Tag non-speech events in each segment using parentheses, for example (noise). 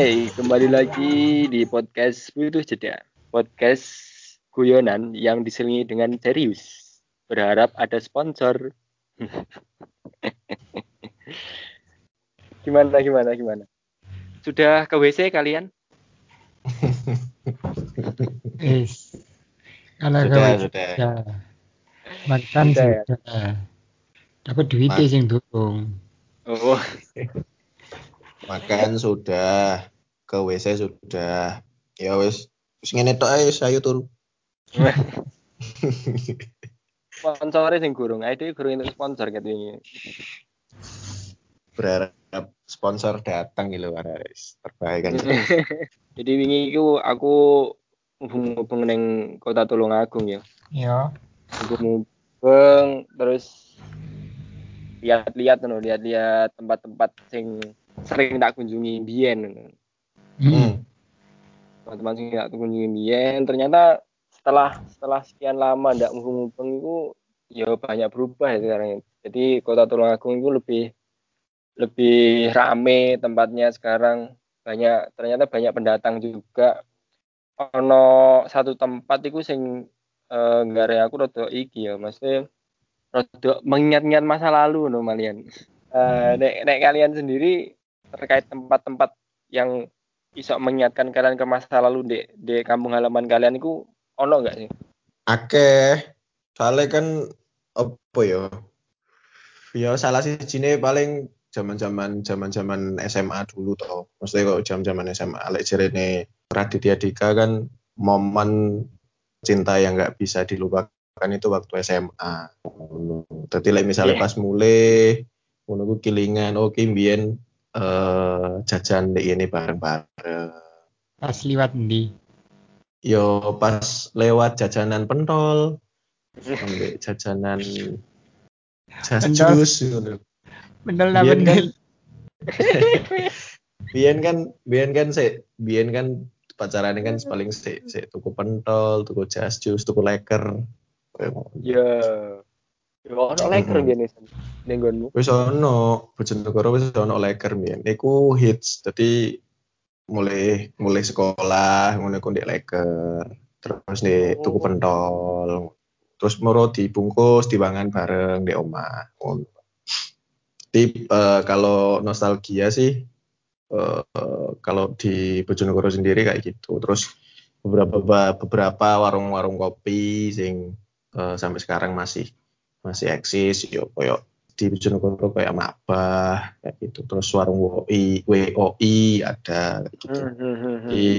Hai, kembali lagi di podcast Putus Jeda. Podcast guyonan yang diselingi dengan serius. Berharap ada sponsor. (laughs) gimana, gimana, gimana? Sudah ke WC kalian? Kalau Sudah, sudah. ya. Makan Sudah ya? sudah. Dapat duit sing durung. Oh, (laughs) Makan sudah, ke WC sudah. Ya wis, wis ngene tok ae ayo turu. (laughs) sponsornya sing gurung. Ayo dhewe gurung sponsor kat wingi. Berharap sponsor datang gitu kan wis. Terbaik kan. (laughs) Jadi wingi iku aku hubung-hubung neng kota Tulungagung ya. Ya. Aku mubeng terus lihat-lihat no, lihat-lihat tempat-tempat sing sering tak kunjungi ngono. Hmm. Hmm. Teman-teman sing tak kunjungi biyen ternyata setelah setelah sekian lama ndak mubeng itu ya banyak berubah ya sekarang. Jadi kota Tulungagung itu lebih lebih rame tempatnya sekarang banyak ternyata banyak pendatang juga ono satu tempat itu sing eh nggak aku rada iki ya maksudnya rada mengingat-ingat masa lalu no malian Eh, nek, nek kalian sendiri terkait tempat-tempat yang bisa mengingatkan kalian ke masa lalu di di kampung halaman kalian itu ono nggak sih Akeh. Soalnya kan apa ya? Ya salah sih paling zaman-zaman zaman-zaman SMA dulu toh. Maksudnya kok zaman-zaman SMA lek jarene Raditya Dika kan momen cinta yang nggak bisa dilupakan itu waktu SMA. Jadi lek misalnya Iya. pas mulai ngono ku kilingan oh ki mbiyen eh jajan dek ini bareng-bareng. Pas liwat ndi? Yo pas lewat jajanan pentol, ambek (laughs) jajanan jas Pentol. jus ngono. Bener Biyen bener. (laughs) kan Biyen kan kan se biyen kan pacaran kan paling se se tuku pentol, tuku jas jus, tuku leker. ya ya ono leker Mm-mm. biyen wis ning nggonmu Wis ono Bojonegoro wis ono leker biyen. Iku hits. Dadi mulai mulai sekolah ngono ku ndek leker. Terus di tuku Oh. pentol. Terus moro dibungkus dipangan bareng di omah. Ngono. Jadi eh, kalau nostalgia sih eh, eh, kalau di Bojonegoro sendiri kayak gitu. Terus beberapa beberapa warung-warung kopi sing eh, sampai sekarang masih masih eksis yo koyo di Bojonegoro kayak Mabah kayak gitu. Terus warung WOI, WOI ada kayak gitu. Hmm, hmm, hmm, hmm. Jadi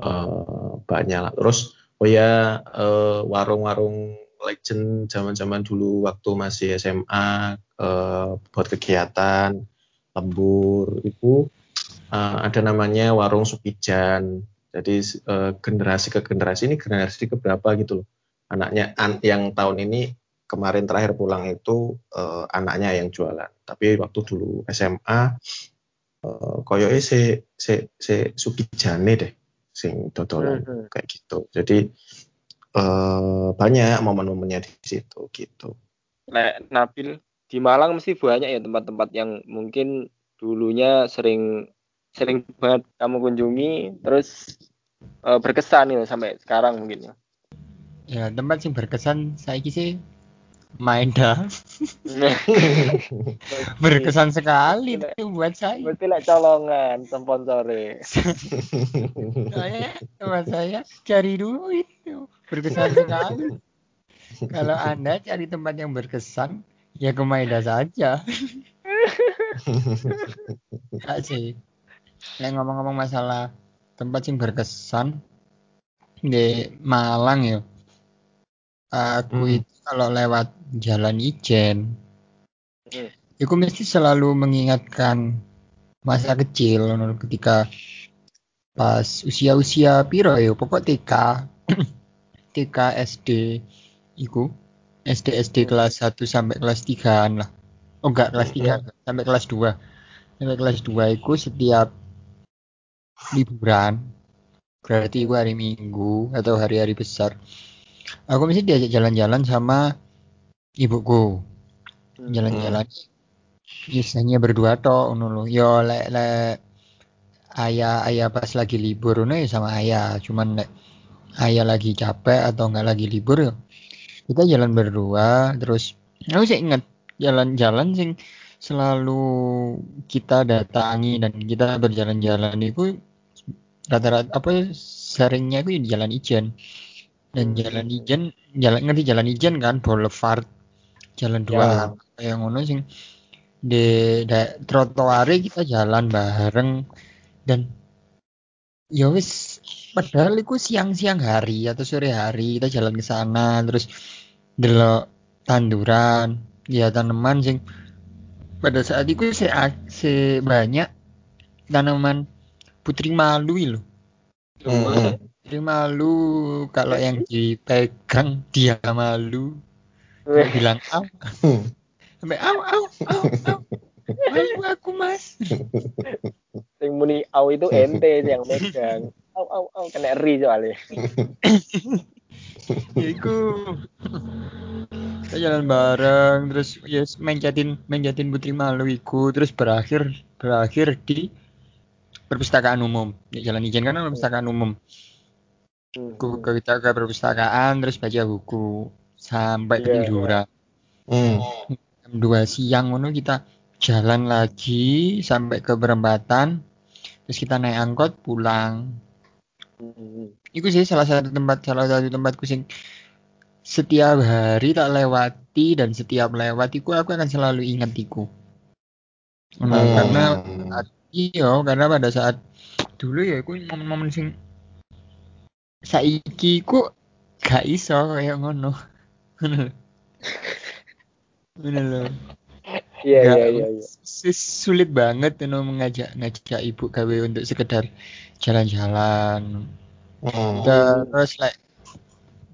eh, banyak lah. Terus oh ya eh, warung-warung legend zaman-zaman dulu waktu masih SMA eh, buat kegiatan lembur itu eh, ada namanya warung Supijan. Jadi eh, generasi ke generasi ini generasi keberapa gitu loh. Anaknya an- yang tahun ini kemarin terakhir pulang itu eh, anaknya yang jualan. Tapi waktu dulu SMA eh, koyoke si si si Sukijane deh sing dodolan Hmm, hmm. kayak gitu. Jadi eh, banyak momen-momennya di situ gitu. Nek Nabil di Malang mesti banyak ya tempat-tempat yang mungkin dulunya sering sering banget kamu kunjungi terus eh, berkesan ya sampai sekarang mungkin ya. Ya tempat sing berkesan saiki sih Maeda. (laughs) Berkesan sekali itu buat saya. Berarti lek colongan sponsore. saya buat saya cari duit tuh. berkesan sekali. Kalau anda cari tempat yang berkesan ya ke Maeda saja. (laughs) Enggak sih. Nek ngomong-ngomong masalah tempat yang berkesan di Malang ya. Aku Hmm. itu kalau lewat Jalan Ijen, Hmm. itu mesti selalu mengingatkan masa kecil ketika pas usia-usia piro ya pokok TK TK SD iku SD SD kelas 1 sampai kelas 3 lah. Oh enggak kelas 3 sampai kelas 2 sampai kelas 2 iku setiap liburan. Berarti itu hari minggu atau hari-hari besar aku mesti diajak jalan-jalan sama ibuku. Jalan-jalan. Biasanya berdua toh lho. Yo lek lek ayah ayah pas lagi libur ngono ya sama ayah. Cuman lek ayah lagi capek atau enggak lagi libur ya kita jalan berdua. Terus aku sih inget jalan-jalan sing selalu kita datangi dan kita berjalan-jalan itu rata-rata apa ya, seringnya itu di jalan Ijen dan Hmm. jalan Ijen jalan ngerti jalan Ijen kan Boulevard jalan dua yang ngono sing di trotoar kita jalan bareng dan ya wis padahal itu siang-siang hari atau sore hari kita jalan ke sana terus delok tanduran ya tanaman sing pada saat itu saya sebanyak tanaman putri malu lho Hmm. Putri malu kalau yang dipegang dia malu. Weh, bilang au. (laughs) Sampai au au au au. Malu aku mas. Sing muni au itu ente yang megang. Au au au kena ri soalnya. (laughs) ya iku. Kita jalan bareng terus yes menjatin menjatin putri malu iku. Terus berakhir berakhir di perpustakaan umum. Di jalan ijen kan perpustakaan umum. Ku- kita ke perpustakaan terus baca buku sampai Iya. ketiduran Hmm. jam 2 siang ngono kita jalan lagi sampai ke perempatan terus kita naik angkot pulang Hmm. Iku sih salah satu tempat salah satu tempatku sing setiap hari tak lewati dan setiap lewat iku aku akan selalu ingat iku. Nah, Hmm. karena iya karena pada saat dulu ya iku momen-momen sing saiki ku gak iso kayak ngono. Ngono lho. Ngono lho. Iya iya iya iya. sulit banget you know, mengajak ngajak ibu gawe untuk sekedar jalan-jalan. Hmm. Terus like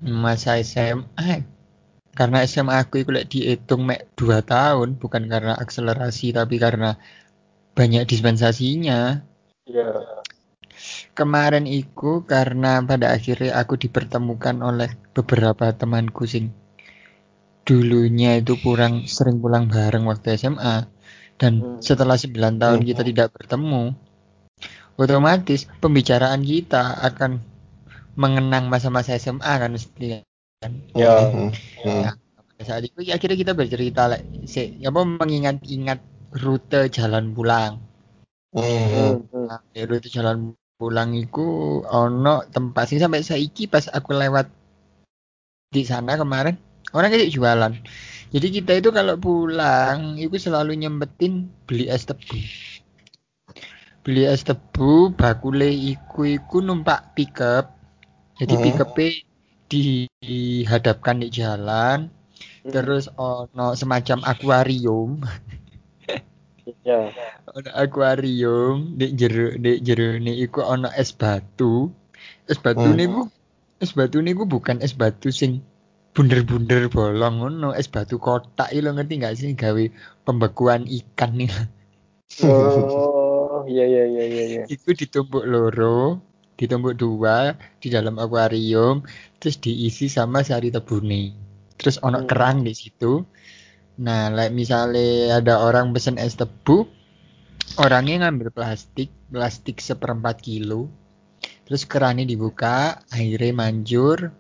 masa SMA karena SMA aku itu like dihitung mek 2 tahun bukan karena akselerasi tapi karena banyak dispensasinya. Iya. Kemarin itu karena pada akhirnya aku dipertemukan oleh beberapa temanku sing dulunya itu kurang sering pulang bareng waktu SMA dan Hmm. setelah 9 tahun Hmm. kita tidak bertemu otomatis pembicaraan kita akan mengenang masa-masa SMA kan mesti Ya. Hmm. Hmm. pada saat itu ya akhirnya kita bercerita like, si, apa mengingat-ingat rute jalan pulang Hmm. Hmm. Hmm. nah, rute jalan pulang itu ono tempat sih sampai saiki pas aku lewat di sana kemarin orang kayak jualan. Jadi kita itu kalau pulang itu selalu nyempetin beli es tebu. Beli es tebu bakule iku iku numpak pickup. Jadi Hmm. pickup dihadapkan di jalan. Hmm. terus ono semacam akuarium (laughs) Iya. ono akuarium di jero di jero ini iku ono es batu es batu Hmm. niku es batu niku bukan es batu sing bunder-bunder bolong ngono es batu kotak iki lho ngerti nggak sih gawe pembekuan ikan nih Oh, iya iya iya iya iya. itu ditumbuk loro ditumbuk dua di dalam akuarium terus diisi sama sari tebune terus ono Hmm. kerang di situ nah like misalnya ada orang pesen es tebu orangnya ngambil plastik plastik seperempat kilo. Terus kerannya dibuka airnya manjur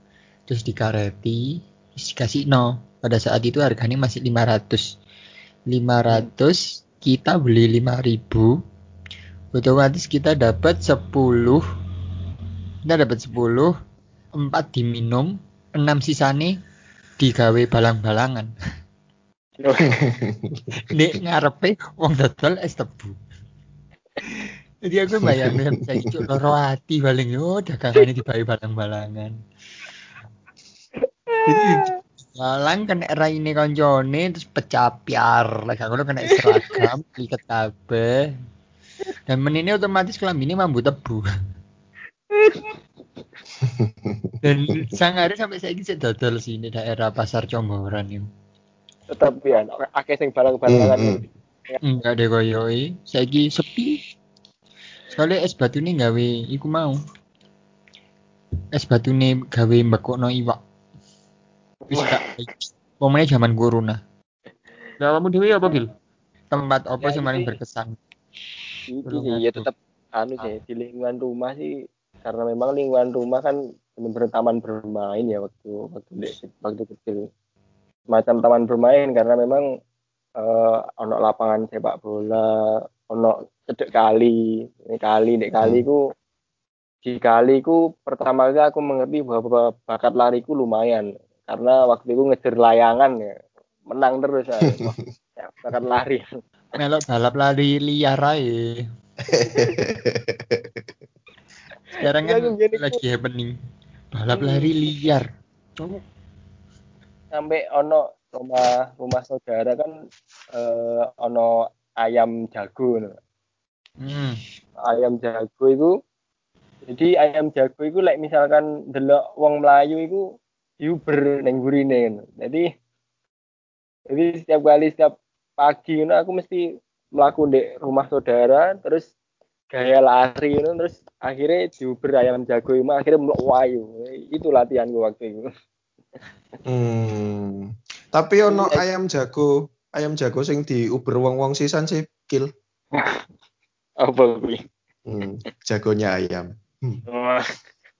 terus dikareti terus dikasih no. Pada saat itu harganya masih 500 500 kita beli 5000 otomatis kita dapat 10 kita dapat 10 4 diminum 6 sisane digawe balang-balangan (laughs) (laughs) nek ngarepe wong dodol es tebu jadi aku bayangin saya cuk loro ati paling yo dagangane dibawe balang-balangan jadi Jalan kena raine koncone terus pecah piar. Lah ngono kena seragam, (laughs) ikat kabeh. Dan menini otomatis ini mambu tebu. (laughs) Dan sangare sampai saya bisa dodol sih di daerah pasar Comboran itu. Tetap ya, akeh sing barang-barangan. Hmm, hmm. Enggak deh koyoi, saiki sepi. Sekali es batu ini gawe iku mau. Es batu ini gawe mbekokno iwak. Wis gak momennya zaman corona. Lah kamu dewe apa, Gil? Tempat apa Ya, sih paling berkesan? Iki sih ya tetap anu sih di lingkungan rumah sih karena memang lingkungan rumah kan benar-benar taman bermain ya waktu waktu waktu kecil semacam taman bermain karena memang eh ono lapangan sepak bola ono cedek kali ini kali dek kali ku di kali ku pertama kali aku mengerti bahwa bakat lariku lumayan karena waktu itu ngejar layangan ya menang terus saya. Wah, (laughs) ya, bakat lari (laughs) Melok balap lari liar ae. (laughs) Sekarang kan Iya, jadi- lagi happening. Balap lari liar. Sampai ono rumah rumah saudara kan eh, ono ayam jago no. Hmm. ayam jago itu jadi ayam jago itu like misalkan delok wong Melayu itu diuber neng gurine no. jadi jadi setiap kali setiap pagi no, aku mesti melakukan di rumah saudara terus gaya lari terus akhirnya diuber ayam jago itu akhirnya melok wayu itu latihanku waktu itu Hmm. Tapi ono ayam jago, ayam jago sing diuber wong-wong sisan sih kill. (laughs) apa kuwi Hmm. Jagonya ayam. Wah.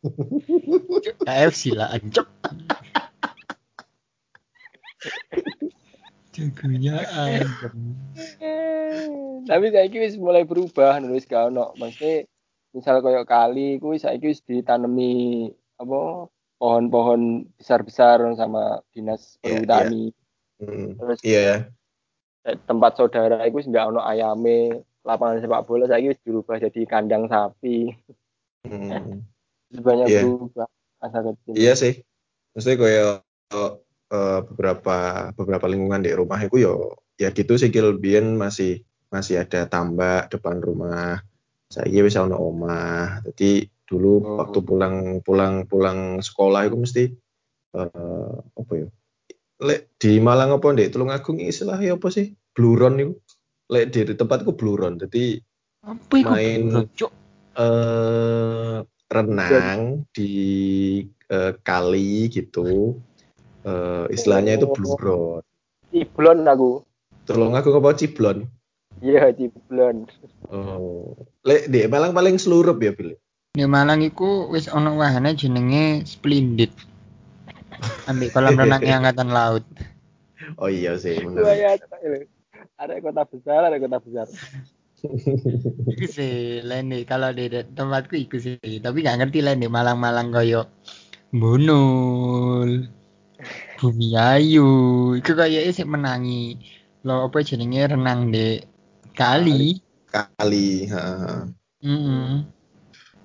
(laughs) KFC lah. (laughs) Jagonya ayam. tapi saiki wis mulai berubah nulis gak ono maksudnya misal koyo kali kuwi saiki wis ditanemi apa pohon-pohon besar-besar sama dinas Iya, perhutani Hmm. terus Iya. eh, tempat saudara wis gak ono ayame lapangan sepak bola saiki wis dirubah jadi kandang sapi. (laughs) Wis banyak Iya. berubah masa kecil Iya sih. Maksudnya kayak eh, beberapa beberapa lingkungan di rumah itu yo ya gitu sih Gil Biyen masih masih ada tambak depan rumah. Saya wis ono omah. Jadi dulu Oh. waktu pulang pulang pulang sekolah itu mesti eh, apa ya? Lek di Malang apa ndek Tulungagung istilahnya apa sih? Bluron itu. Lek di tempatku bluron. Jadi Apa iku? Main- eh renang di eh, kali gitu. Eh, istilahnya itu Oh. bluron. ciblon aku Tolong aku apa ciblon. iya ciblon Oh. Lek di Malang paling seluruh ya, Bil. Di Malang iku wis ono wahana jenenge Splendid. Ambil kolam renangnya angkatan laut. (laughs) Oh iya sih, bener. Ada kota besar ada kota besar (laughs) Iku sih lain nih kalau di de- tempatku iku sih. Tapi gak ngerti lain di Malang-Malang koyo Bunul. Bumi Ayu. Iku kayaknya sih menangi. Lo apa jenenge renang di kali. Kali. ha. Mm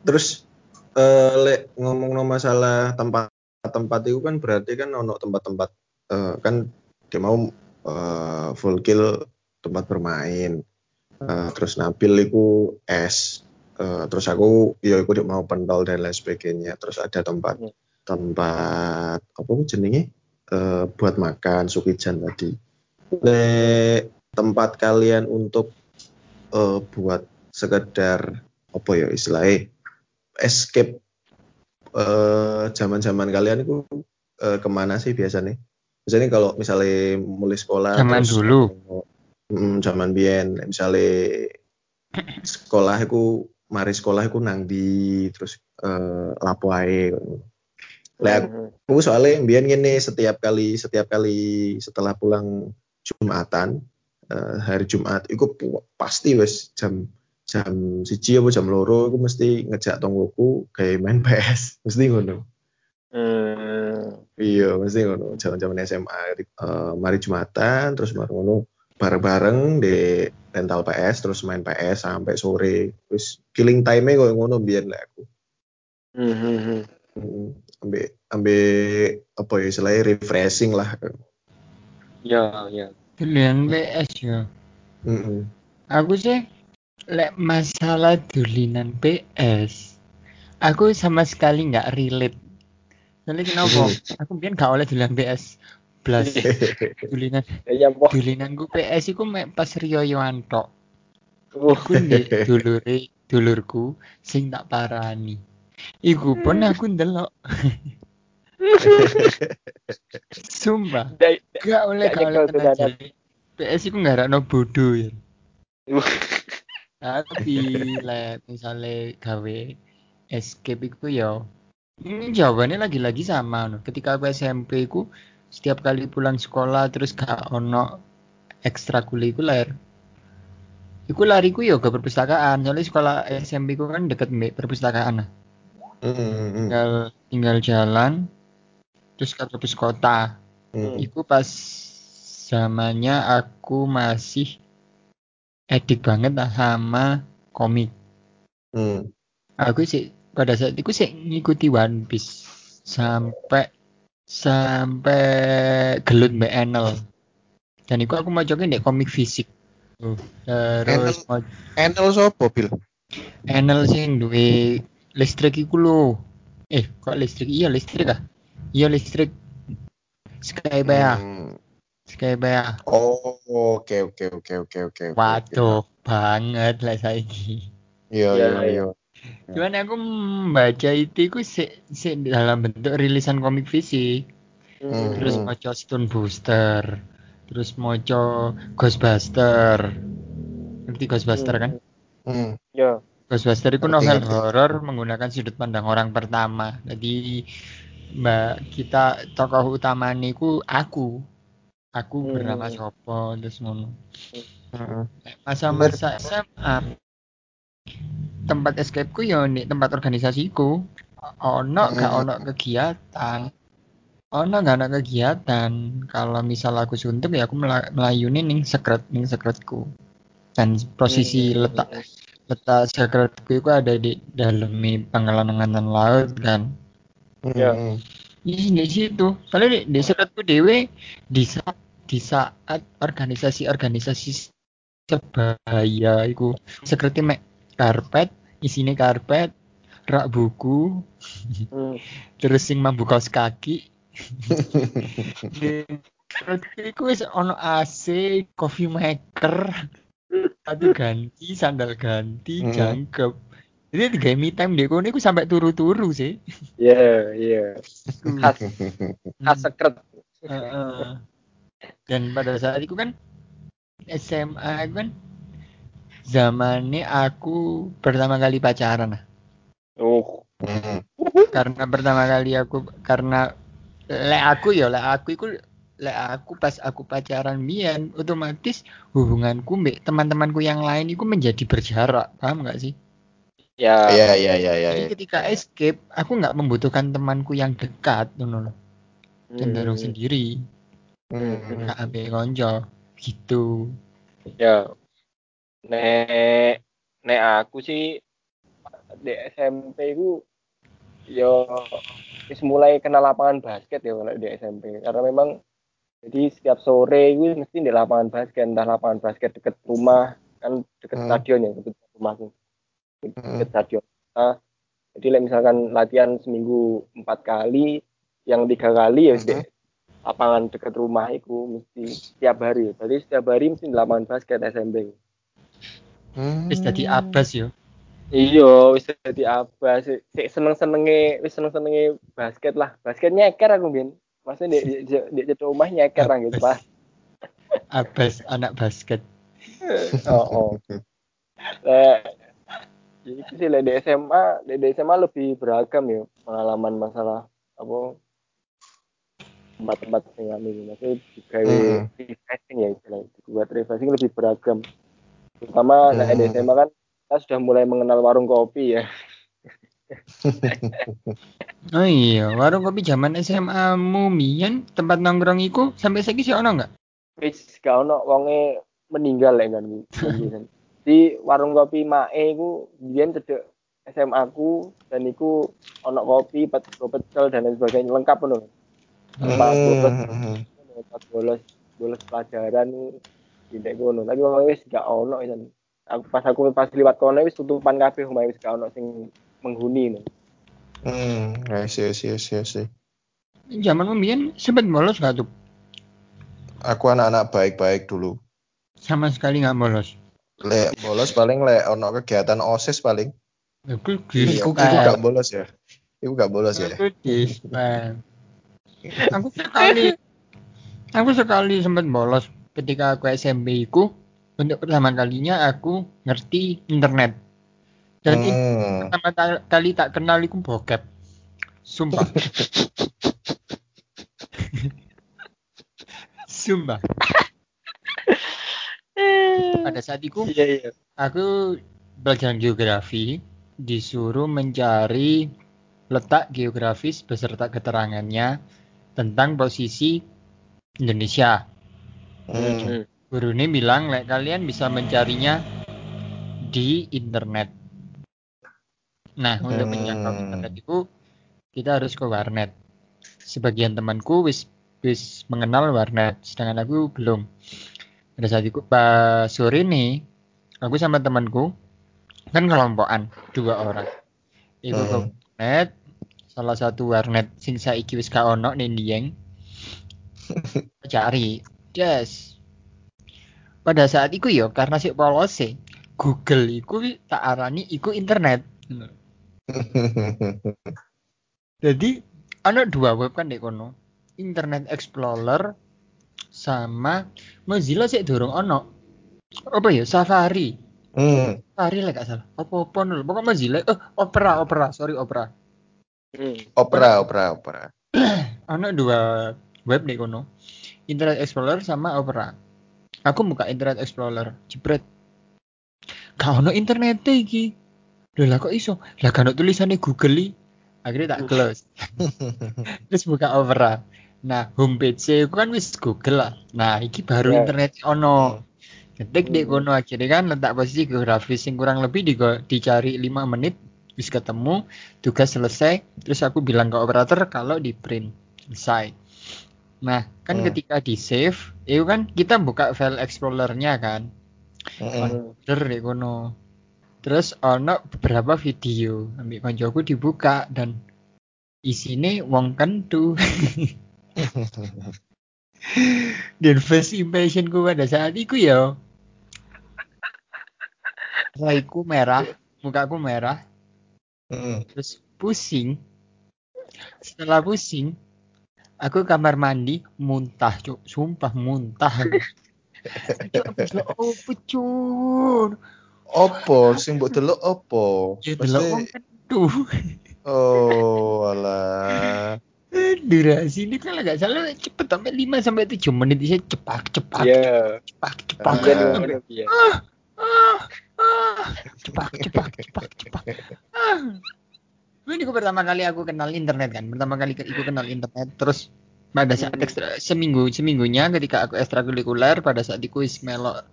Terus eh, lek ngomong masalah tempat-tempat itu kan berarti kan ono tempat-tempat eh, kan dia mau eh, full kill tempat bermain. Eh, terus Nabil itu es. Eh, terus aku ya aku mau pentol dan lain sebagainya. Terus ada tempat Hmm. tempat apa jenenge eh, buat makan sukijan tadi. Lek tempat kalian untuk eh, buat sekedar apa ya istilahnya escape eh, zaman-zaman kalian itu eh, ke mana sih biasanya? Biasanya kalau misalnya mulai sekolah Zaman terus dulu. Mm, zaman biyen misalnya (clears throat) sekolah aku mari sekolah aku nang di terus eh, lapo ae Mhm. aku soalnya biyen ngene setiap kali setiap kali setelah pulang Jumatan eh, hari Jumat itu pasti wes jam jam siji apa jam loro aku mesti ngejak tonggoku kayak main PS (laughs) mesti ngono Hmm. iya mesti ngono zaman-zaman SMA eh, mari Jumatan terus mari ngono bareng-bareng di rental PS terus main PS sampai sore terus killing time nya kok ngono biyen lek aku Mhm. Mm, ambil ambil apa ya istilahnya refreshing lah Ya, ya. Pilihan PS ya. Mm-mm. Aku sih lek masalah dulinan PS, aku sama sekali nggak relate. Soalnya kenapa? (laughs) aku mungkin gak oleh dulinan PS. Blas (laughs) dulinan Ya nyampo. dulinanku PS iku mek pas riyoyoan tok. Uh, Iku ndek dulure dulurku sing tak parani. Iku pun aku ndelok. (laughs) Sumpah, gak oleh Gak gak oleh. PS iku ngarakno bodoh ya. Tapi lek misalnya gawe escape iku ya ini jawabannya lagi-lagi sama no. Ketika aku SMP ku setiap kali pulang sekolah terus gak ono ekstrakurikuler. Iku lariku ya ke perpustakaan. Soalnya sekolah SMP ku kan deket mbek perpustakaan. Nah. Hmm, Tinggal tinggal jalan terus ke perpus kota. hmm, Iku pas zamannya aku masih edik banget lah sama komik. hmm. Aku sih pada saat itu sih ngikuti One Piece sampai sampai gelut mbak Enel. Dan itu aku mau coba di komik fisik. Tuh, Terus Enel sopo, Bil? Enel sing duwe listrik iku lho. Eh, kok listrik? Iya listrik ah. Iya listrik. Skybea, Hmm. Skybea. Oh, oke oke oke oke oke. oke. Waduh, banget lah saiki. Iya Iya, iya iya. iya. Cuman aku membaca itu iku sik sik dalam bentuk rilisan komik fisik. Hmm. Terus moco Stone Booster. Terus moco Ghostbuster. Ngerti Ghostbuster kan? Hmm. ya. Ghostbuster itu novel horor menggunakan sudut pandang orang pertama. Jadi mbak kita tokoh utama niku aku. Aku Hmm. bernama Sopo terus ngono. Heeh. Masa-masa SMA tempat escape ku ya nih tempat organisasiku. Ono gak Hmm. ono kegiatan. Ono gak ono kegiatan. Kalau misal aku suntuk ya aku mela- melayuni ning sekret ning sekretku. Dan posisi Hmm. letak letak sekretku itu ada di dalam pengelolaan laut kan. Ya. Hmm. Di di situ. Soalnya di, di sekretku dewe di saat di saat organisasi-organisasi sebaya iku sekretnya mek karpet, isine karpet, rak buku, Hmm. terus sing mambu kaos kaki. (laughs) Iku wis ono AC, coffee maker, sepatu ganti, sandal ganti, Hmm. jangkep. Jadi tiga me time deh, kono iku sampai turu-turu sih. Ya, iya. Khas khas sekret. Heeh. Dan pada saat itu kan SMA kan zamannya aku pertama kali pacaran nah. Oh. Hmm. Karena pertama kali aku karena lek aku ya lek aku itu lek aku pas aku pacaran Mian otomatis hubunganku mbek teman-temanku yang lain itu menjadi berjarak paham nggak sih Ya. Iya iya iya iya. jadi ketika escape aku nggak membutuhkan temanku yang dekat ngono loh cenderung Hmm. sendiri Hmm. ambil konco gitu Ya. Nek nek aku sih di SMP ku yo wis mulai kenal lapangan basket ya kalau di SMP karena memang jadi setiap sore itu mesti di lapangan basket entah lapangan basket deket rumah kan deket Hmm. stadion ya deket rumahku deket Hmm. stadion nah, jadi like, misalkan latihan seminggu empat kali yang tiga kali ya di Mhm. Lapangan deket rumah itu mesti setiap hari berarti setiap hari mesti di lapangan basket SMP Hmm. wis tadi abas yo Iya, wis dadi apa sih? Sik seneng-senenge, wis seneng-senenge basket lah. Basket nyeker aku bin. Maksudnya di di, di, di rumah nyeker lah gitu, Pak. abas anak basket (laughs) Oh, oh. Eh, itu sih di SMA, di SMA lebih beragam ya pengalaman masalah apa tempat-tempat yang kami maksudnya juga Mm-mm. refreshing ya istilahnya buat refreshing lebih beragam terutama nah, di Mm. SMA kan kita sudah mulai mengenal warung kopi ya (laughs) Oh iya, warung kopi zaman SMA Mumian tempat nongkrong iku sampai saiki sih ono nggak? wis gak ono wonge meninggal ya kan di warung kopi Mae iku biyen cedek SMA ku dan iku ono kopi, pet pecel dan lain sebagainya lengkap ngono. Tempat bolos, Hmm. tempat bolos, bolos pelajaran tidak ngono. Tapi wong wis gak ono kan. aku pas aku pas liwat kono wis tutupan kabeh omahe wis gak ono sing menghuni no. Hmm, see, I see, I see, I see. Zaman mbiyen sempet bolos gak tuh? Aku anak-anak baik-baik dulu. Sama sekali nggak bolos. Lek bolos paling lek ono kegiatan OSIS paling. Aku Iku, iku gak bolos ya. Iku gak bolos ya. Aku dispen. Aku sekali aku sekali sempat bolos ketika aku SMP ku untuk pertama kalinya aku ngerti internet. Dan itu Hmm. pertama ta- kali tak kenal iku bokep. Sumpah. (laughs) Sumpah. Pada saat itu Iya iya. aku belajar geografi disuruh mencari letak geografis beserta keterangannya tentang posisi Indonesia. Hmm. Hmm. Guru ini bilang, "Lek kalian bisa mencarinya di internet." Nah, untuk Hmm. menjangkau internet itu kita harus ke warnet. Sebagian temanku wis wis mengenal warnet, sedangkan aku belum. Pada saat itu pas sore nih, aku sama temanku kan kelompokan dua orang. Ke Hmm. warnet, salah satu warnet sing saiki wis gak ono ning Dieng. (laughs) Cari, yes. Pada saat itu yo karena si polose Google iku tak arani iku internet. (laughs) Jadi ada dua web kan di kono. Internet Explorer sama Mozilla sih durung ono. Apa ya? Safari. Hmm. Safari lah gak salah. Apa-apa nul. Pokoknya Mozilla eh Opera, Opera, sorry Opera. Hmm. Opera, opera, opera. (clears throat) Ono dua web di kono. Internet Explorer sama Opera. Aku buka Internet Explorer, jebret. Gak ono internet iki. Loh lah kok iso? Lah kan ono tulisannya Google i. Akhirnya tak close. (laughs) Terus buka Opera. Nah, homepage ku kan wis Google lah. Nah, iki baru Ya. internet ono. Ketik di Hmm. kono akhirnya kan letak posisi geografis yang kurang lebih digo- dicari 5 menit wis ketemu tugas selesai terus aku bilang ke operator kalau di print selesai nah kan Hmm. ketika di save itu kan kita buka file explorernya kan? Hmm. Order di kono. Terus ono beberapa video ambil koncoku dibuka dan isine wong kentu. (laughs) Dan first impression ku pada saat itu ya. Raiku merah mukaku merah Hmm. terus pusing setelah pusing aku kamar mandi muntah cuk sumpah muntah oh pecun Opo, sing mbok delok opo? ya delok wong Mesti kentu oh alah. durasi ini kalau nggak salah cepet sampai 5 sampai 7 menit bisa cepak cepak Iya. cepak cepak Iya Ah. iya, iya. ah, ah, cepak cepak cepak cepak. Ah. ini aku pertama kali aku kenal internet kan? Pertama kali aku kenal internet. Terus pada saat Hmm. ekstra, seminggu seminggunya ketika aku ekstrakurikuler pada saat itu wis melo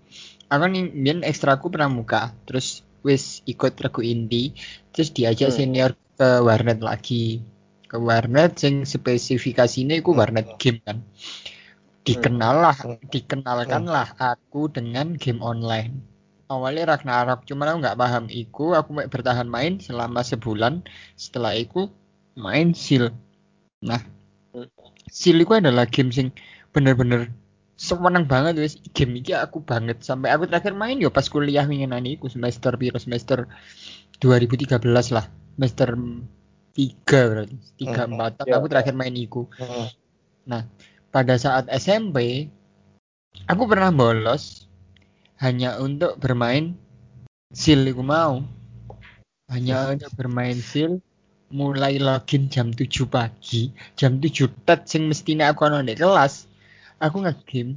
aku nih biar ekstraku pramuka terus wis ikut regu inti. Terus diajak Hmm. senior ke warnet lagi. Ke warnet sing spesifikasinya itu warnet game kan. Dikenal lah dikenalkan lah aku dengan game online awalnya Ragnarok cuman aku nggak paham iku aku bertahan main selama sebulan setelah itu main Seal nah Hmm. Seal itu adalah game sing bener-bener semenang banget wis game ini aku banget sampai aku terakhir main yo pas kuliah winginan iku semester piro semester 2013 lah semester 3 berarti 3 Hmm. 4 Ya. aku terakhir main iku Hmm. pada saat SMP aku pernah bolos hanya untuk bermain sil aku mau. Hanya untuk bermain sil mulai login jam 7 pagi. Jam 7 tet sing mestinya aku ono di kelas aku ngegame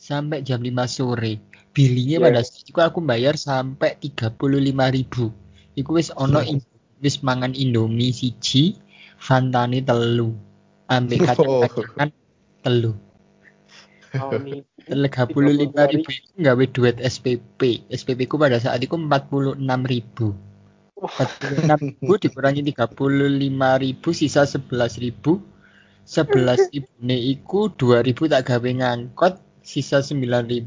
sampai jam 5 sore. Billingnya Yeah. pada saat itu aku bayar sampai 35.000 ribu. Iku wis ono in- wis mangan indomie siji fantane telu. Ambek kacang-kacangan telu Ini. tiga puluh lima ribu itu nggawe duit SPP SPP ku pada saat itu empat puluh enam ribu. empat puluh enam ribu dikurangi tiga puluh lima ribu sisa sebelas ribu. sebelas ribu iku dua ribu tak gawe ngangkot sisa 9000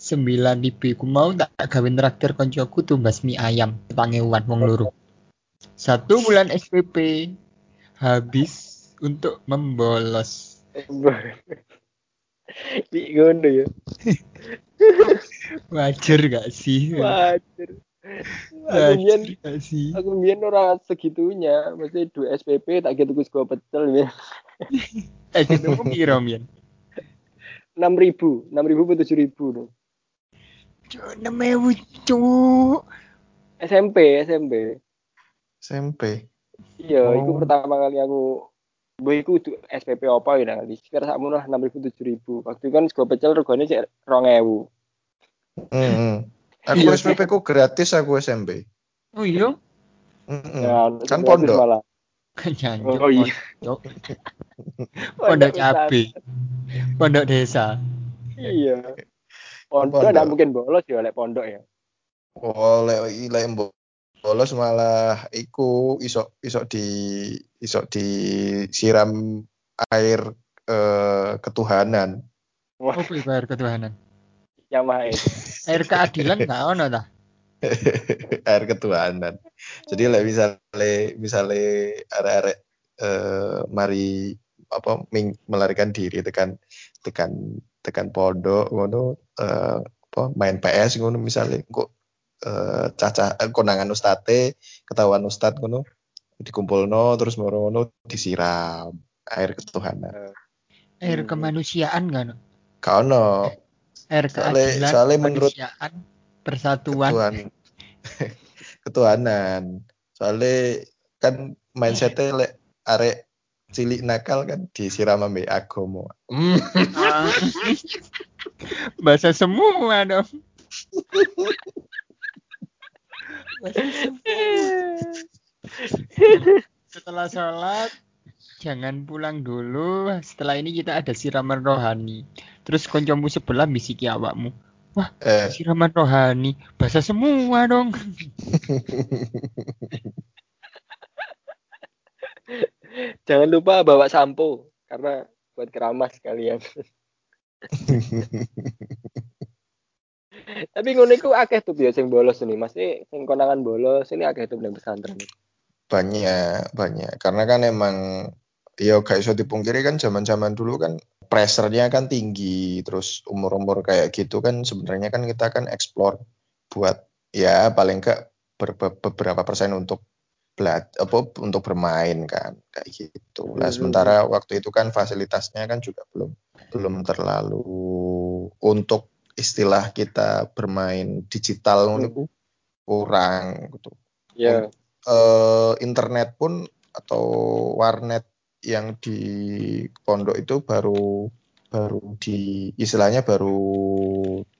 9000 iku mau tak gawe traktir koncoku tumbas mie ayam petangewuan wong loro. Satu bulan SPP habis untuk membolos ngono ya. wajar gak sih Wajar. Aku wajar mbiyen gak sih aku mbiyen ora segitunya, mesti duit SPP tak gitu sego pecel ya. (laughs) eh gitu piro Mian 6000, 6000 atau 7000 tuh. Cuk, 6000 cuk SMP, SMP. SMP. Iya, Oh. itu pertama kali aku Gue iku du- SPP apa ya nanti sekitar sakmu lah 6000 7000. Waktu itu kan sego pecel regane cek 2000. Hmm. Aku Iya. SPP ku gratis aku SMP. oh iya Mm-mm. Ya, Kan pondok. malah. Nyanjuk, Oh iya. pondok. (laughs) pondok cabe pondok desa Iya. Pondok Pondok. mungkin bolos ya lek pondok ya. Oh, lek lek mbo- bolos malah iku iso iso di iso disiram air eh, ketuhanan. Wah, oh bayar ketuhanan Yamaha itu. air (laughs) keadilan gak ono ta (laughs) air ketuhanan. Jadi lek misale misale arek-arek eh, mari apa ming, melarikan diri tekan tekan tekan pondok ngono eh, apa main PS ngono misale kok eh, cacah eh, konangan ustate ketahuan ustad ngono dikumpulno terus moro ngono disiram air ketuhanan. air Hmm. kemanusiaan kan Gak ono air Soalnya- keadilan soalnya menurut- kemanusiaan persatuan ketuhan (laughs) ketuhanan. Soalnya kan mindsetnya lek arek cilik nakal kan disiram ambe agama. Hmm. Ah. (laughs) bahasa semua dong bahasa semua (laughs) setelah sholat jangan pulang dulu setelah ini kita ada siraman rohani terus koncomu sebelah bisiki awakmu Eh, siraman rohani bahasa semua dong (laughs) Jangan lupa bawa sampo karena buat keramas kalian. (laughs) Tapi ngono iku akeh tuh biasa sing bolos ini. Masih sing konangan bolos ini akeh tuh nang pesantren. Banyak banyak karena kan emang ya gak iso dipungkiri kan zaman-zaman dulu kan pressure-nya kan tinggi terus umur-umur kayak gitu kan sebenarnya kan kita kan explore buat ya paling be- beberapa persen untuk belat apa untuk bermain kan kayak gitu. Lah Hmm. sementara waktu itu kan fasilitasnya kan juga belum belum terlalu untuk istilah kita bermain digital iku kurang gitu Ya. Eh, internet pun atau warnet yang di pondok itu baru baru di istilahnya baru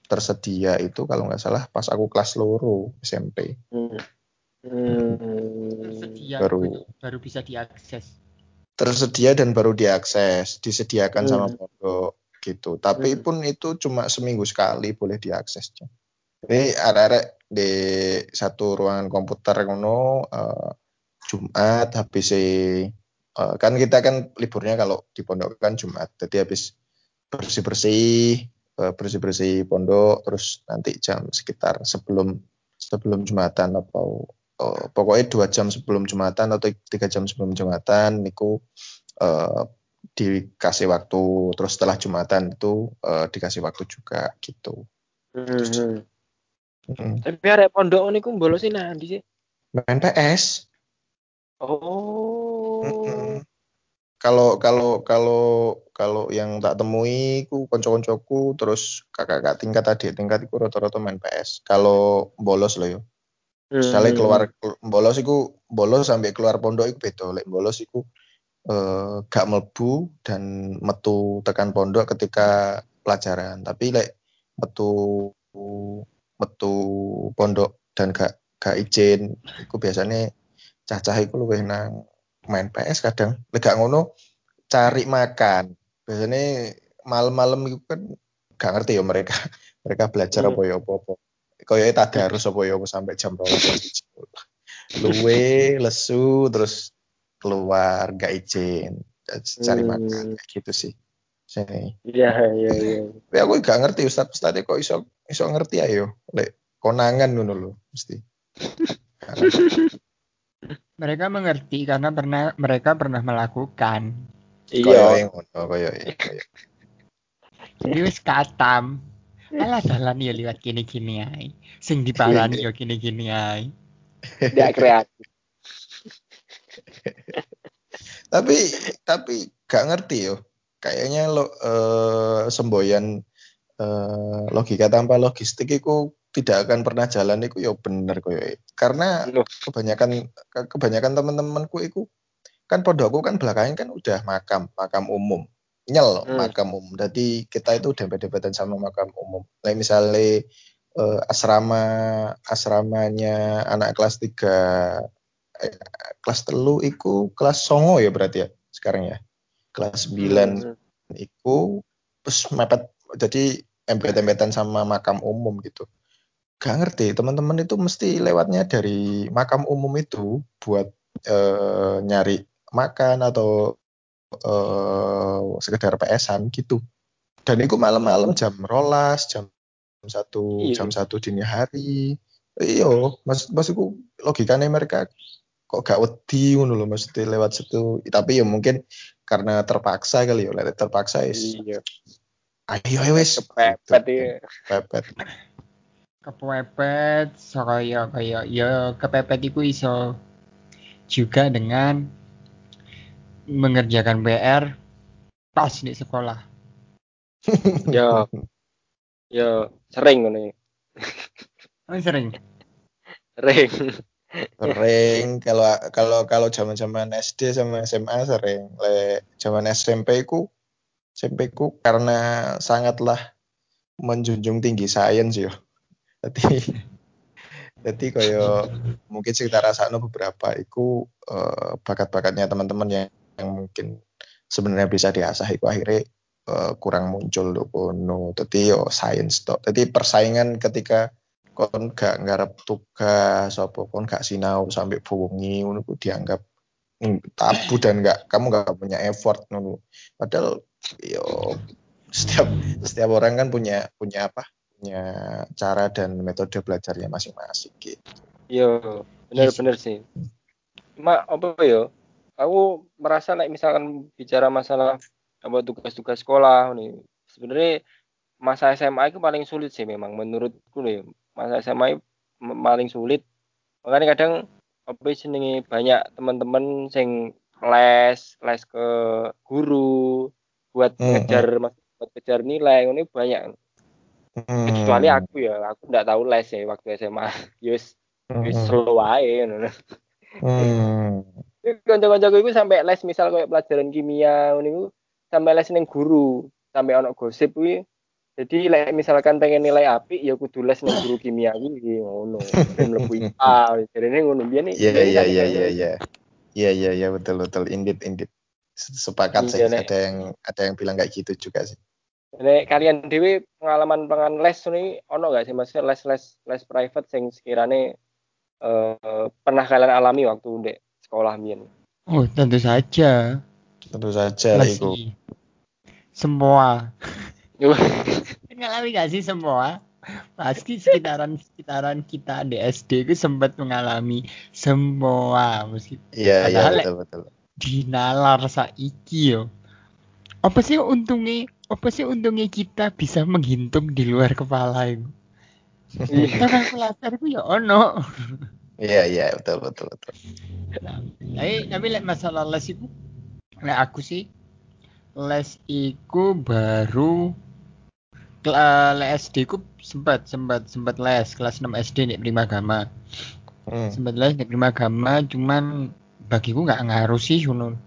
tersedia itu kalau nggak salah pas aku kelas loro SMP Hmm. Hmm. tersedia Baru. baru, baru bisa diakses tersedia dan baru diakses disediakan Hmm. sama pondok gitu tapi Hmm. pun itu cuma seminggu sekali boleh diaksesnya ini arek di satu ruangan komputer ngono eh, Jumat habis eh, kan kita kan liburnya kalau di pondok kan Jumat. Jadi habis bersih bersih bersih bersih pondok terus nanti jam sekitar sebelum sebelum Jumatan atau eh, pokoknya dua jam sebelum Jumatan atau tiga jam sebelum Jumatan niku eh, dikasih waktu. Terus setelah Jumatan itu eh, dikasih waktu juga gitu. Hmm. Mm. Tapi arek pondok niku bolosin nanti sih. main PS Oh. Kalau kalau kalau kalau yang tak temui ku konco-koncoku terus kakak-kakak tingkat adik tingkat iku rata-rata main PS. Kalau bolos loh yo. Misalnya Hmm. keluar kelu- bolos iku bolos sampai keluar pondok iku beda. Lek bolos iku eh, gak mlebu dan metu tekan pondok ketika pelajaran. Tapi lek metu metu pondok dan gak gak izin. Iku biasanya cacah iku luwih nang main PS kadang. Lek gak ngono cari makan. Biasanya malam-malam itu kan gak ngerti ya mereka. (laughs) Mereka belajar Hmm. apa ya apa-apa. Kaya tadarus apa ya apa sampai jam 12 luwe lesu terus keluar gak izin. Cari Hmm. makan gitu sih Sini. Iya, iya, iya. Tapi aku gak ngerti ustad ustad kok iso iso ngerti ayo. Lek konangan ngono lho mesti. (laughs) Mereka mengerti karena pernah mereka pernah melakukan. Iya. Jadi wis katam. Alah dalan ya liwat gini-gini ae. Sing diparani ya gini-gini ae. Tidak kreatif. (laughs) tapi tapi gak ngerti yo kayaknya lo eh, semboyan eh, logika tanpa logistik itu tidak akan pernah jalan itu yo bener koyo. Karena Loh. kebanyakan ke- kebanyakan teman-temanku itu kan pondokku kan belakangnya kan udah makam makam umum. Nyel Hmm. makam umum. Jadi kita itu dempet-dempetan sama makam umum. Like misalnya eh, asrama asramanya anak kelas 3 eh, kelas telu iku kelas songo ya berarti ya sekarang ya kelas 9 Hmm. iku terus mepet jadi empet-empetan sama makam umum gitu gak ngerti teman-teman itu mesti lewatnya dari makam umum itu buat eh, nyari makan atau eh, sekedar PS-an gitu dan itu malam-malam jam rolas jam satu Iya. jam satu dini hari iyo mas maksudku logikanya mereka kok gak wedi ngono lho mesti lewat situ tapi ya mungkin karena terpaksa kali ya terpaksa is Iya. ayo ayo wis Kepepet Gitu. iya. Kepepet. Kepepet so kaya ya kepepet iku iso juga dengan mengerjakan PR pas di sekolah. Ya. Ya, sering ngono. ya. Oh, sering. Sering. Sering. Kalau kalau kalau zaman zaman SD sama SMA sering. Le zaman SMP ku SMP ku karena sangatlah menjunjung tinggi sains yo. Jadi jadi (laughs) koyo mungkin sekitar rasanya beberapa iku eh, bakat-bakatnya teman-teman yang, yang mungkin sebenarnya bisa diasah iku akhirnya eh, kurang muncul tuh kono jadi yo sains tok. Jadi persaingan ketika kon gak ngarep tugas apa kon gak sinau sampai bengi ngono ku dianggap tabu dan gak kamu gak punya effort ngono padahal yo setiap setiap orang kan punya punya apa punya cara dan metode belajarnya masing-masing gitu Iya, bener-bener sih. Cuma apa ya? Aku merasa like misalkan bicara masalah apa tugas-tugas sekolah nih. Sebenarnya masa SMA itu paling sulit sih memang menurutku nih. Masa SMA itu paling sulit. Makanya kadang apa jenenge banyak teman-teman sing les, les ke guru buat Hmm, ngejar mas- buat kejar nilai ini banyak. Hmm, Kecuali aku ya, aku nggak tahu les ya waktu SMA. Yus, yus hmm, slow aja. hmm. (laughs) Kanca-kancaku iku sampai les misal kayak pelajaran kimia niku sampai les ning guru, sampai ono gosip kuwi. Jadi lek misalkan pengen nilai apik ya kudu les ning guru kimia kuwi ngono. Ben mlebu IPA, jarene ngono biyen Iya iya kan iya kayak iya iya. Iya iya iya betul betul indit indit. Sepakat sih Iya, Nek. ada yang ada yang bilang kayak gitu juga sih. Nek kalian dhewe pengalaman pengen les ini ono gak sih maksudnya les-les les private sing sekirane eh, pernah kalian alami waktu ndek sekolah biyen? Oh, tentu saja. Tentu saja Les itu. semua. Ngalami gak sih semua? Pasti sekitaran sekitaran kita di SD itu sempat mengalami semua meski Iya iya Padahal- betul betul. dinalar saiki yo. Apa sih untungnya? Apa sih untungnya kita bisa menghitung di luar kepala itu? Kita kalkulator itu ya ono. Iya iya betul betul betul. Tapi tapi lek masalah les itu, lek aku sih les iku baru kela- lek SD ku sempat sempat sempat les kelas 6 SD nih Prima Gama. Hmm. Sempat les nih Prima Gama cuman bagiku nggak ngaruh sih ngono.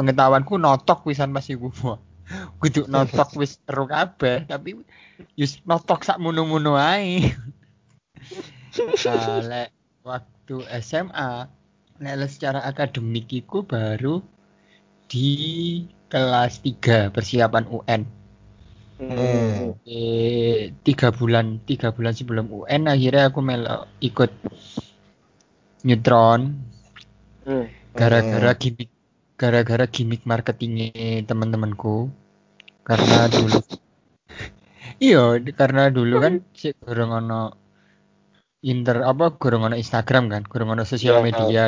Pengetahuanku notok wisan iku. Wah, (laughs) Kudu notok (laughs) wis ero kabeh tapi yus notok sak munu-munu ae. Nah, (laughs) lek waktu SMA nek les secara akademik iku baru di kelas 3 persiapan UN. Hmm. Eh, tiga bulan tiga bulan sebelum UN akhirnya aku melok ikut neutron Hmm. gara-gara gimmick gara-gara gimmick marketingnya teman-temanku karena dulu (laughs) iya karena dulu kan si gorong ono inter apa gorong ono Instagram kan gorong ono sosial Iya. media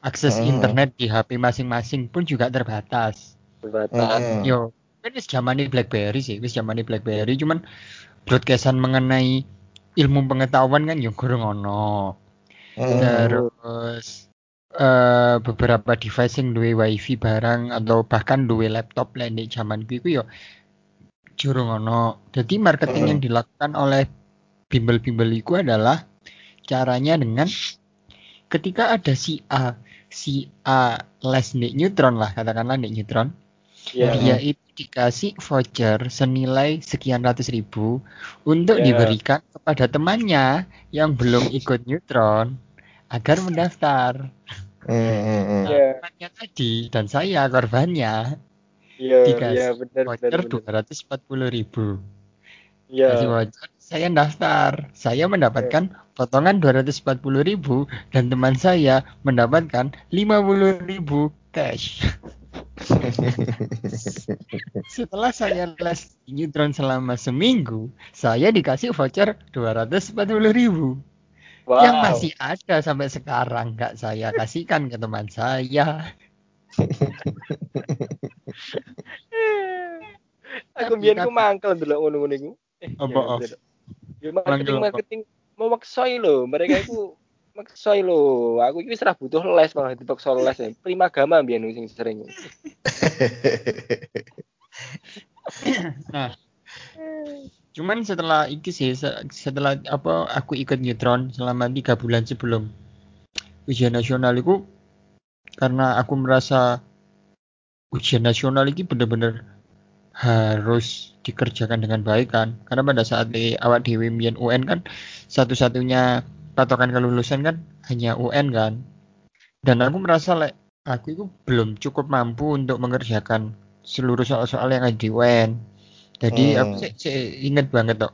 akses Hmm. internet di HP masing-masing pun juga terbatas Terbatas. Hmm. yo kan wis zamane BlackBerry sih wis zamane BlackBerry cuman broadcastan mengenai ilmu pengetahuan kan yo gorong ono Hmm. terus eh beberapa device yang duwe wifi barang atau bahkan duwe laptop lah di zaman kuwi yo jurung ono. Jadi marketing Mm. yang dilakukan oleh bimbel-bimbel itu adalah caranya dengan ketika ada si A, si A les di neutron lah katakanlah di neutron, Iya. dia itu dikasih voucher senilai sekian ratus ribu untuk Ya. diberikan kepada temannya yang belum ikut neutron agar mendaftar. Hmm, hmm, hmm. Iya. Temannya tadi dan saya korbannya Iya, dikasih benar benar. voucher dua ratus empat puluh ribu. Iya. Kasih voucher, saya daftar. Saya mendapatkan potongan dua ratus empat puluh ribu dan teman saya mendapatkan lima puluh ribu cash. (laughs) Setelah saya les di Neutron selama seminggu, saya dikasih voucher 240 ribu. Wow. Yang masih ada sampai sekarang nggak saya kasihkan ke teman saya. (laughs) Aku biyen ku mangkel ndelok ngono-ngono iku. Apa, ya, oh? bener. Ya marketing apa? marketing mau maksoi lho, mereka itu maksoi lho. Aku iki wis ra butuh les malah dipaksa les ya. Primagama biyen sing sering. (laughs) Nah, cuman setelah iki sih se- setelah apa aku ikut Neutron selama tiga bulan sebelum ujian nasional itu karena aku merasa ujian nasional ini bener-bener harus dikerjakan dengan baik kan karena pada saat di dewi mbiyen UN kan satu-satunya patokan kelulusan kan hanya UN kan. Dan aku merasa like aku itu belum cukup mampu untuk mengerjakan seluruh soal-soal yang ada di UN jadi Hmm. aku sih sih inget banget tuh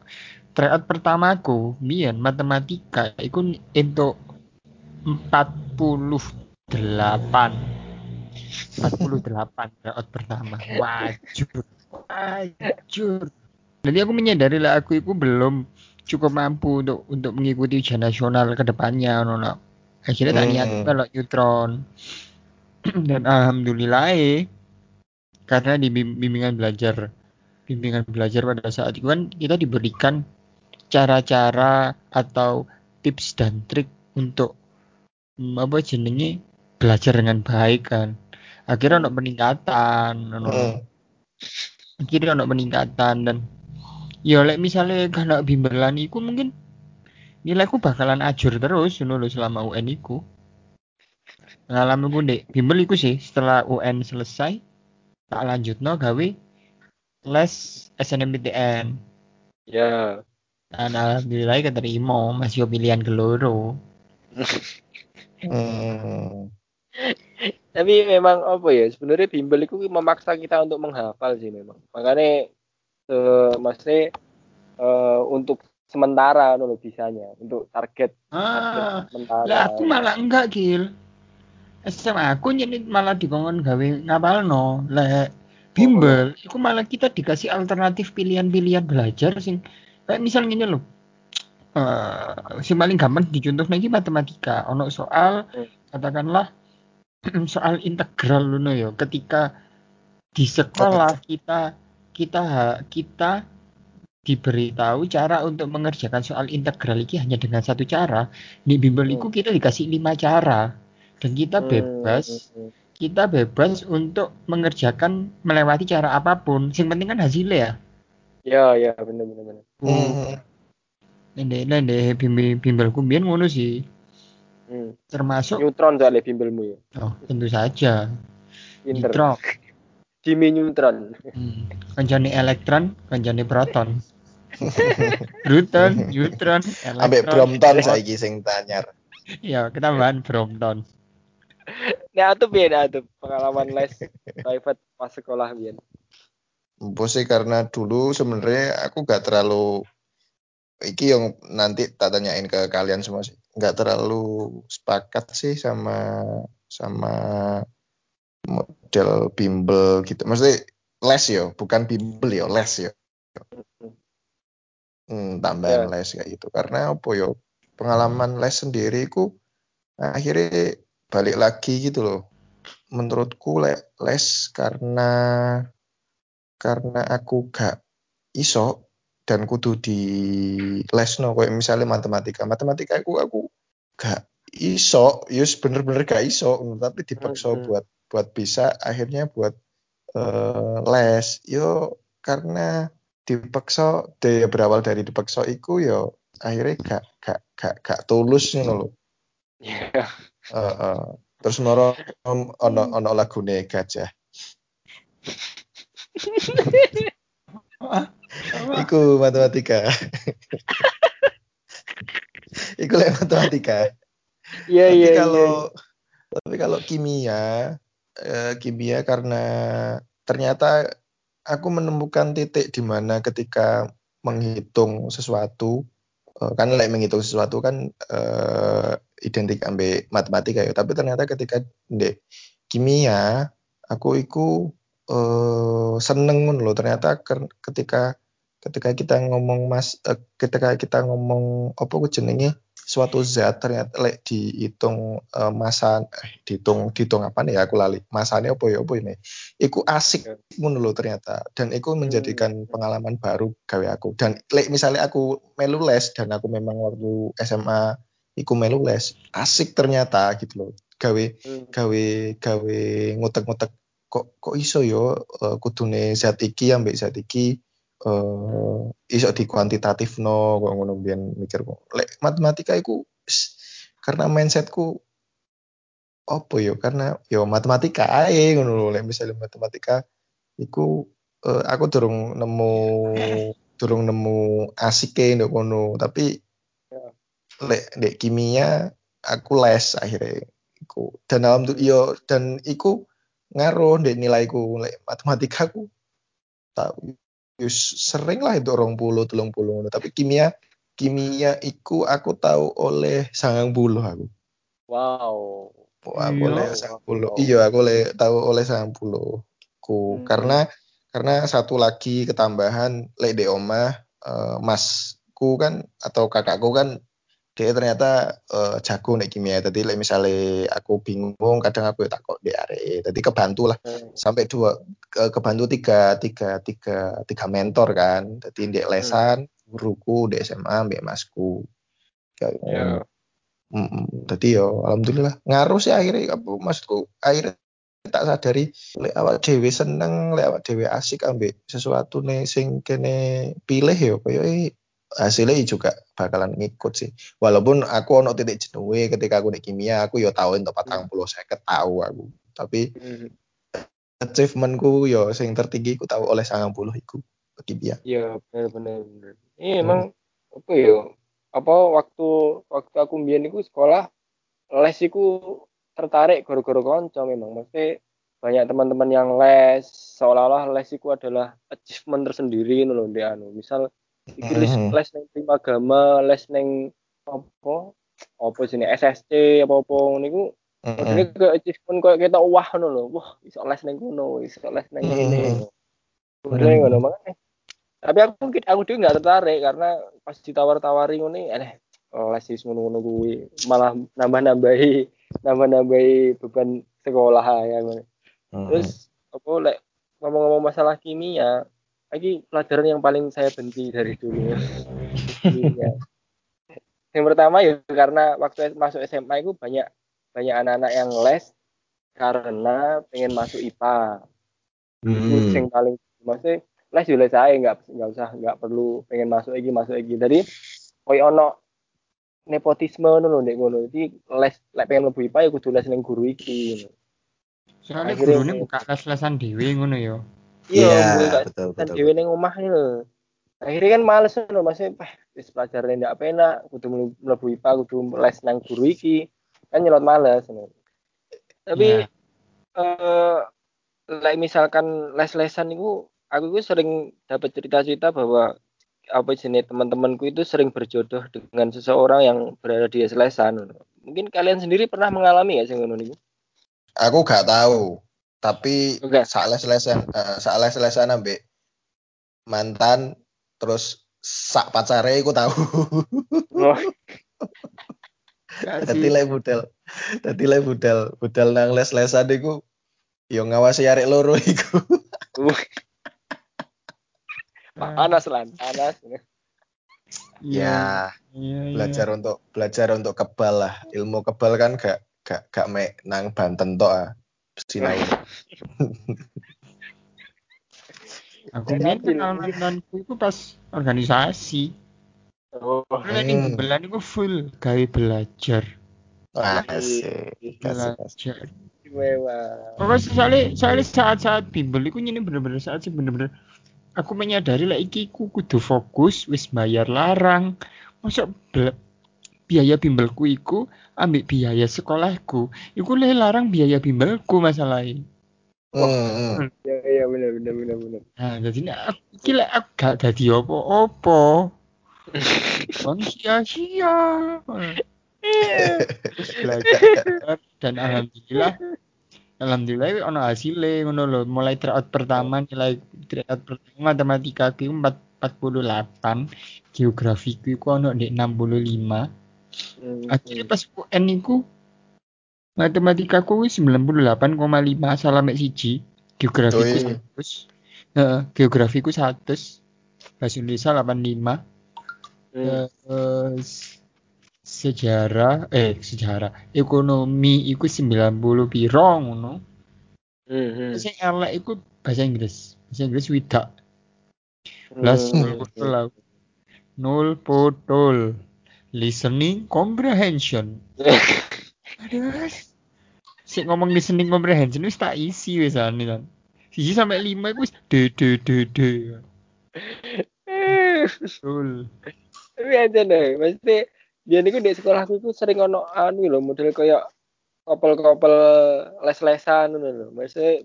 tryout pertamaku mbiyen matematika itu untuk 48 48 tryout pertama. Wajur wajur. Jadi aku menyadari lah aku itu belum cukup mampu untuk untuk mengikuti ujian nasional ke depannya nono akhirnya tak Hmm. niat kalau neutron (clears throat) dan alhamdulillah eh, karena di bim- bimbingan belajar bimbingan belajar pada saat itu kan kita diberikan cara-cara atau tips dan trik untuk hmm, apa jenenge belajar dengan baik kan akhirnya ono peningkatan Hmm. akhirnya ono peningkatan dan ya lek misalnya kalau bimbelan iku mungkin nilaiku bakalan ajur terus ngono lho selama UN iku pengalamanku dek bimbel iku sih setelah UN selesai tak lanjutno gawe les SNMPTN Ya. dan alhamdulillah keterima masih pilihan keloro Hmm. Tapi memang apa ya sebenarnya bimbel itu memaksa kita untuk menghafal sih memang. Makanya eh maksudnya eh, untuk sementara dulu bisanya untuk target ah target sementara. lah aku malah enggak gil. SMA aku jadi malah dikongkon gawe ngapal no lek bimbel itu malah kita dikasih alternatif pilihan-pilihan belajar sing kayak misalnya gini loh eh sing paling gampang dicontoh lagi matematika. Ono soal Hmm. katakanlah (clears throat) soal integral loh ya. Ketika di sekolah kita kita kita diberitahu cara untuk mengerjakan soal integral ini hanya dengan satu cara di bimbel itu kita dikasih lima cara dan kita Hmm, bebas hmm, hmm. kita bebas untuk mengerjakan melewati cara apa pun yang penting kan hasilnya ya Ya ya benar benar benar. Hmm. nende nende bimbel bimbelku biyen ngono sih Hmm. termasuk Neutron soalnya bimbelmu ya. oh tentu saja neutron Jimmy Neutron. hmm. kancane elektron kancane proton (laughs) Proton, neutron, Ambek elektron, Brompton saiki sing tanyar. Ya, ketambahan Brompton. Nah, itu beda tuh pengalaman les private pas sekolah biyen. Empu sih karena dulu sebenarnya aku gak terlalu iki yang nanti tak tanyain ke kalian semua sih. Gak terlalu sepakat sih sama sama model bimbel gitu. Maksudnya les yo, bukan bimbel yo, les yo. Hmm, tambahan Ya. les kayak gitu. Karena apa yo? Pengalaman les sendiri ku akhirnya balik lagi gitu loh. Menurutku le- les karena karena aku gak iso dan kudu di lesno kayak misalnya matematika. Matematika aku aku gak iso, yus bener-bener gak iso, tapi dipaksa Hmm. buat buat bisa akhirnya buat eh, les. Yo karena dipaksa dari berawal dari dipaksa iku yo akhirnya gak gak gak gak tulus ngono lho. Ya. Heeh. Terus noro ono ono lagune gajah. (laughs) Iku matematika. Iku lek matematika. Iya tapi iya iya. kalau tapi kalau kimia eh, kimia karena ternyata aku menemukan titik di mana ketika menghitung sesuatu eh, kan lek menghitung sesuatu kan eh, identik ambek matematika ya. Tapi ternyata ketika di kimia aku iku eh, seneng loh ternyata ketika ketika kita ngomong mas eh, ketika kita ngomong apa ku jenenge suatu zat ternyata lek dihitung eh, masa eh, dihitung dihitung apa nih ya aku lali. Masanya apa ya apa ini. Iku asik Ya. ngono loh ternyata. Dan itu menjadikan pengalaman baru gawe aku. Dan lek misalnya aku melu les dan aku memang waktu SMA iku melu les asik ternyata gitu loh gawe Hmm. gawe gawe ngutek-ngutek kok kok iso yo eh, kudune zat iki ambek zat iki eh iso di kuantitatif no kok ngono biyen mikir kok. Lek matematika iku karena mindsetku apa yo karena yo matematika ae ngono lho. Lek misalnya matematika iku eh, aku durung nemu (laughs) durung nemu asike nduk kono. Tapi Ya. lek ndek kimia aku les akhirnya iku. Dan alhamdulillah yo dan iku ngaruh ndek nilaiku. Lek matematika aku yo sering lah itu orang puluh telung puluh tapi kimia kimia iku aku tahu oleh sangang puluh aku Wow. Wah, aku Iya. oleh sangang puluh Wow. iya aku oleh tahu oleh sangang puluh ku Hmm. karena karena satu lagi ketambahan lek di omah eh, masku kan atau kakakku kan dia ternyata eh, jago nek kimia tadi lek misalnya aku bingung kadang aku takut di area tadi kebantu lah Hmm. sampai dua kebantu tiga tiga tiga tiga mentor kan. Jadi di lesan guruku di SMA mbak masku. Kayak Ya. Mm-mm. Jadi yo alhamdulillah. Ngaruh sih akhirnya apa maksudku akhirnya tak sadari lek awak dhewe seneng lek awak dhewe asik ambek sesuatu nih sing kene pilih yo koyo hasilnya juga bakalan ngikut sih. Walaupun aku ono titik jenuhe ketika aku di kimia aku yo tahu untuk patang puluh seket tahu aku. Tapi Hmm. Achievementku yo sing tertinggi ku tahu oleh sangang puluh iku kimia Iya benar benar benar. Ini emang apa ya? Apa waktu waktu aku mbiyen iku sekolah les iku tertarik gara-gara kanca memang. Maksudnya banyak teman-teman yang les seolah-olah les iku adalah achievement tersendiri lho Ndek, anu. Misal iki les Mhm. les neng Primagama, les neng apa? Apa sini SSC apa-apa ngono iku Modelnya kayak achievement kayak kita wah ngono lho. Wah, iso les neng kono, iso les neng kene. Mhm. ngono makanya tapi aku mungkin aku dulu nggak tertarik karena pas ditawar-tawari ngono aneh les sih ngono-ngono kuwi malah nambah-nambahi nambah-nambahi beban sekolah ya ngono. Terus apa lek ngomong-ngomong masalah kimia lagi pelajaran yang paling saya benci dari dulu (laughs) yang pertama ya karena waktu masuk SMA itu banyak banyak anak-anak yang les karena pengen masuk IPA itu Mhm. yang paling maksudnya les yo les aja nggak nggak usah nggak perlu pengen masuk lagi masuk lagi jadi koyo ono nepotisme ngono lho nek ngono jadi les lek pengen mlebu IPA ya kudu les ning guru iki Soalnya Akhirnya- gurunya buka les-lesan dewe ngono yo. Iya, iya betul, kan betul, dhewe betul. ning omah iki lho akhirnya kan males lho maksudnya pah wis pelajaran ndak penak kudu mlebu IPA kudu les nang guru iki kan nyelot males tapi Iya. eh like misalkan les-lesan itu aku itu sering dapat cerita-cerita bahwa apa jenis teman-temanku itu sering berjodoh dengan seseorang yang berada di les-lesan. Mungkin kalian sendiri pernah mengalami ya sing ngono niku? Aku gak tahu. tapi Oke. saat les-lesan eh, saat les-lesan ambek mantan terus sak pacare iku tahu. Oh, (laughs) Dadi sih. lek budal. Dadi lek budal, budal nang les-lesan iku yo ngawasi arek loro iku. uh, (laughs) panas lan, panas. ya, Iya, iya. belajar untuk belajar untuk kebal lah. Ilmu kebal kan gak gak gak mek nang Banten tok ah. Sinau. (laughs) Aku Nabil. kenal mantanku itu pas organisasi. Oh, Hmm. ning Bimbelan itu full gawe belajar. Asik. Belajar. Pokoknya soalnya, soalnya saat-saat bimbel itu ini bener-bener saat sih bener-bener aku menyadari lah iki ku kudu fokus wis bayar larang masuk biaya bimbelku iku ambil biaya sekolahku iku le larang biaya bimbelku masalahnya Hmm, hmm. Ya, ya benar, benar, benar, benar. nah jadi ini aku aku gak dadi opo-opo kon sia-sia terus belajar dan alhamdulillah alhamdulillah ono hasilnya ngono lho. Mulai tryout pertama nilai tryout pertama matematika ku 4 48 geografi ku iku ono di 65 Hmm, akhirnya pas UN iku matematika ku wis 98,5 salah mek siji. Geografi ku Oi. 100 Heeh, geografi ku 100 bahasa Indonesia 85 hmm. Sejarah eh sejarah ekonomi iku 90 piro ngono. Hmm, hmm. Sing elek iku bahasa Inggris. Bahasa Inggris widak. Hmm, Plus hmm, nol potol. lah. Nol potol. Listening comprehension. Aduh. (laughs) Sik ngomong listening comprehension wis tak isi wis kan. Siji sampai lima iku wis de de de de. (laughs) Betul. Tapi aja deh, maksudnya dia niku di sekolahku itu sering ono anu lho, model kayak kopel-kopel les-lesan ngono lho. Maksudnya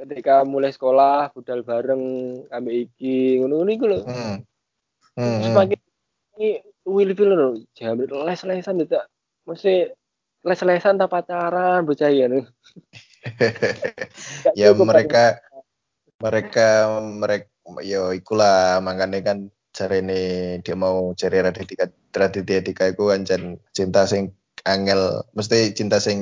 ketika mulai sekolah budal bareng ambek iki ngono niku lho. Hmm. Hmm, hmm. makin ini wil wil lho, jamret les-lesan tidak mesti les-lesan tak pacaran bocah ya (laughs) ya mereka mereka mereka yo ikulah makanya kan cari ini dia mau cari Raditya Raditya Dika itu ancen cinta sing angel mesti cinta sing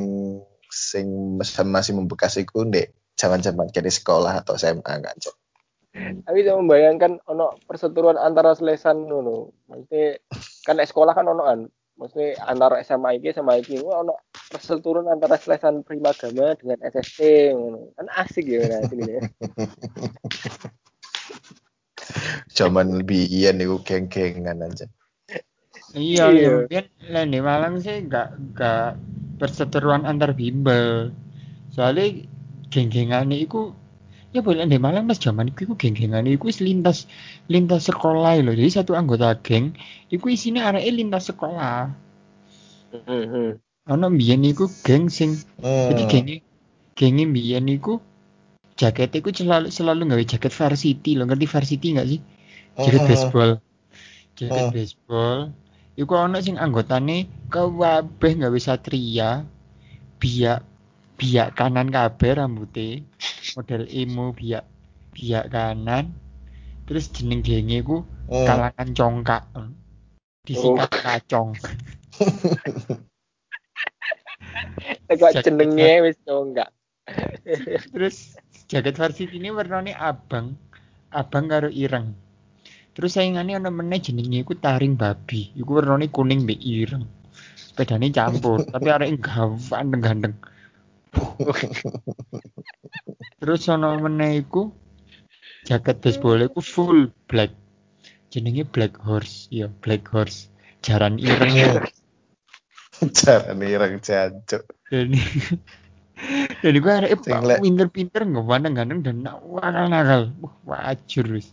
sing masih membekas iku ndek zaman-zaman jadi sekolah atau SMA kan Cok. Tapi saya membayangkan ono perseteruan antara selesan ngono. Maksudnya kan sekolah kan ono kan. Maksudnya antara SMA iki sama iki ono perseteruan antara selesan Primagama dengan SST ngono. Kan asik ya nah sini ya. (laughs) zaman biyen iku geng-gengan aja Iya, Iya. ya mungkin lah di Malang sih nggak nggak perseteruan antar bimbel. Soalnya geng-gengane iku ya boleh di Malang pas zaman iku geng-gengane iku wis lintas lintas sekolah loh. Jadi satu anggota geng iku isinya areke lintas sekolah. Hmm, Ono mbiyen iku geng sing jadi hmm. gengnya gengnya mbiyen iku jaket iku selalu selalu nggawe jaket varsity lo ngerti varsity nggak sih? Jaket Hmm. baseball. Jaket Hmm. baseball. Iku ono sing anggotane kabeh gawe satria. Biak biak kanan kabeh rambutnya. Model emo biak biak kanan. Terus jeneng genge iku Hmm. kalangan congkak. Disingkat kacong. (laughs) Tegak jenenge wis enggak. Terus jaket varsity ini warnanya abang. Abang karo ireng. Terus saingannya ono meneh jenenge iku taring babi. Iku warnanya kuning mbek ireng. Sepedane campur, (laughs) tapi arek ganteng ganteng. Terus ono meneh iku jaket baseball iku full black. Jenenge Black Horse, ya Black Horse. Jaran ireng. (laughs) cara nireng jancuk (laughs) Jadi gue arek Sing lek- pinter-pinter nggak ganteng dan nakal-nakal. Wah, wajur wis.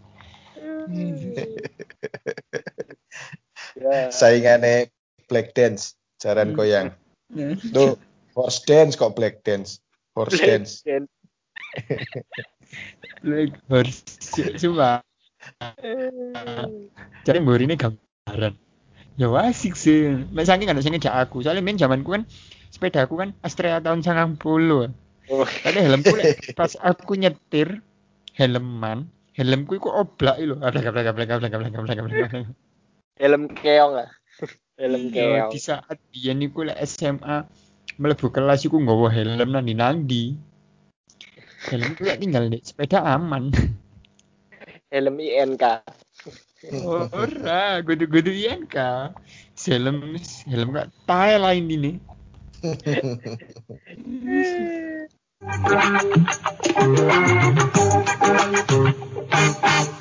Ya. (laughs) saingane black dance jaran Hmm. goyang tuh horse dance kok black dance horse dance Dan- (laughs) Black Horse. Cuma Jadi mburi ini gambaran. Ya asik sih. Mek saking ada ngejak aku. Soalnya main zamanku kan sepeda aku kan Astrea tahun 90. Oh, Tadi helmku pas aku nyetir helman, helmku iku oblak lho. Ablak ablak ablak ablak ablak ablak ablak. helm keong ah. helm Iya, keong. di saat biyen iku lek SMA mlebu kelas iku nggawa helm nang nandi. Helm iku lek tinggal di sepeda aman. Helm INK. Ora, gudu-gudu yen ka. Helm helm gak tae lain ini. Isso. (laughs) (laughs) (laughs)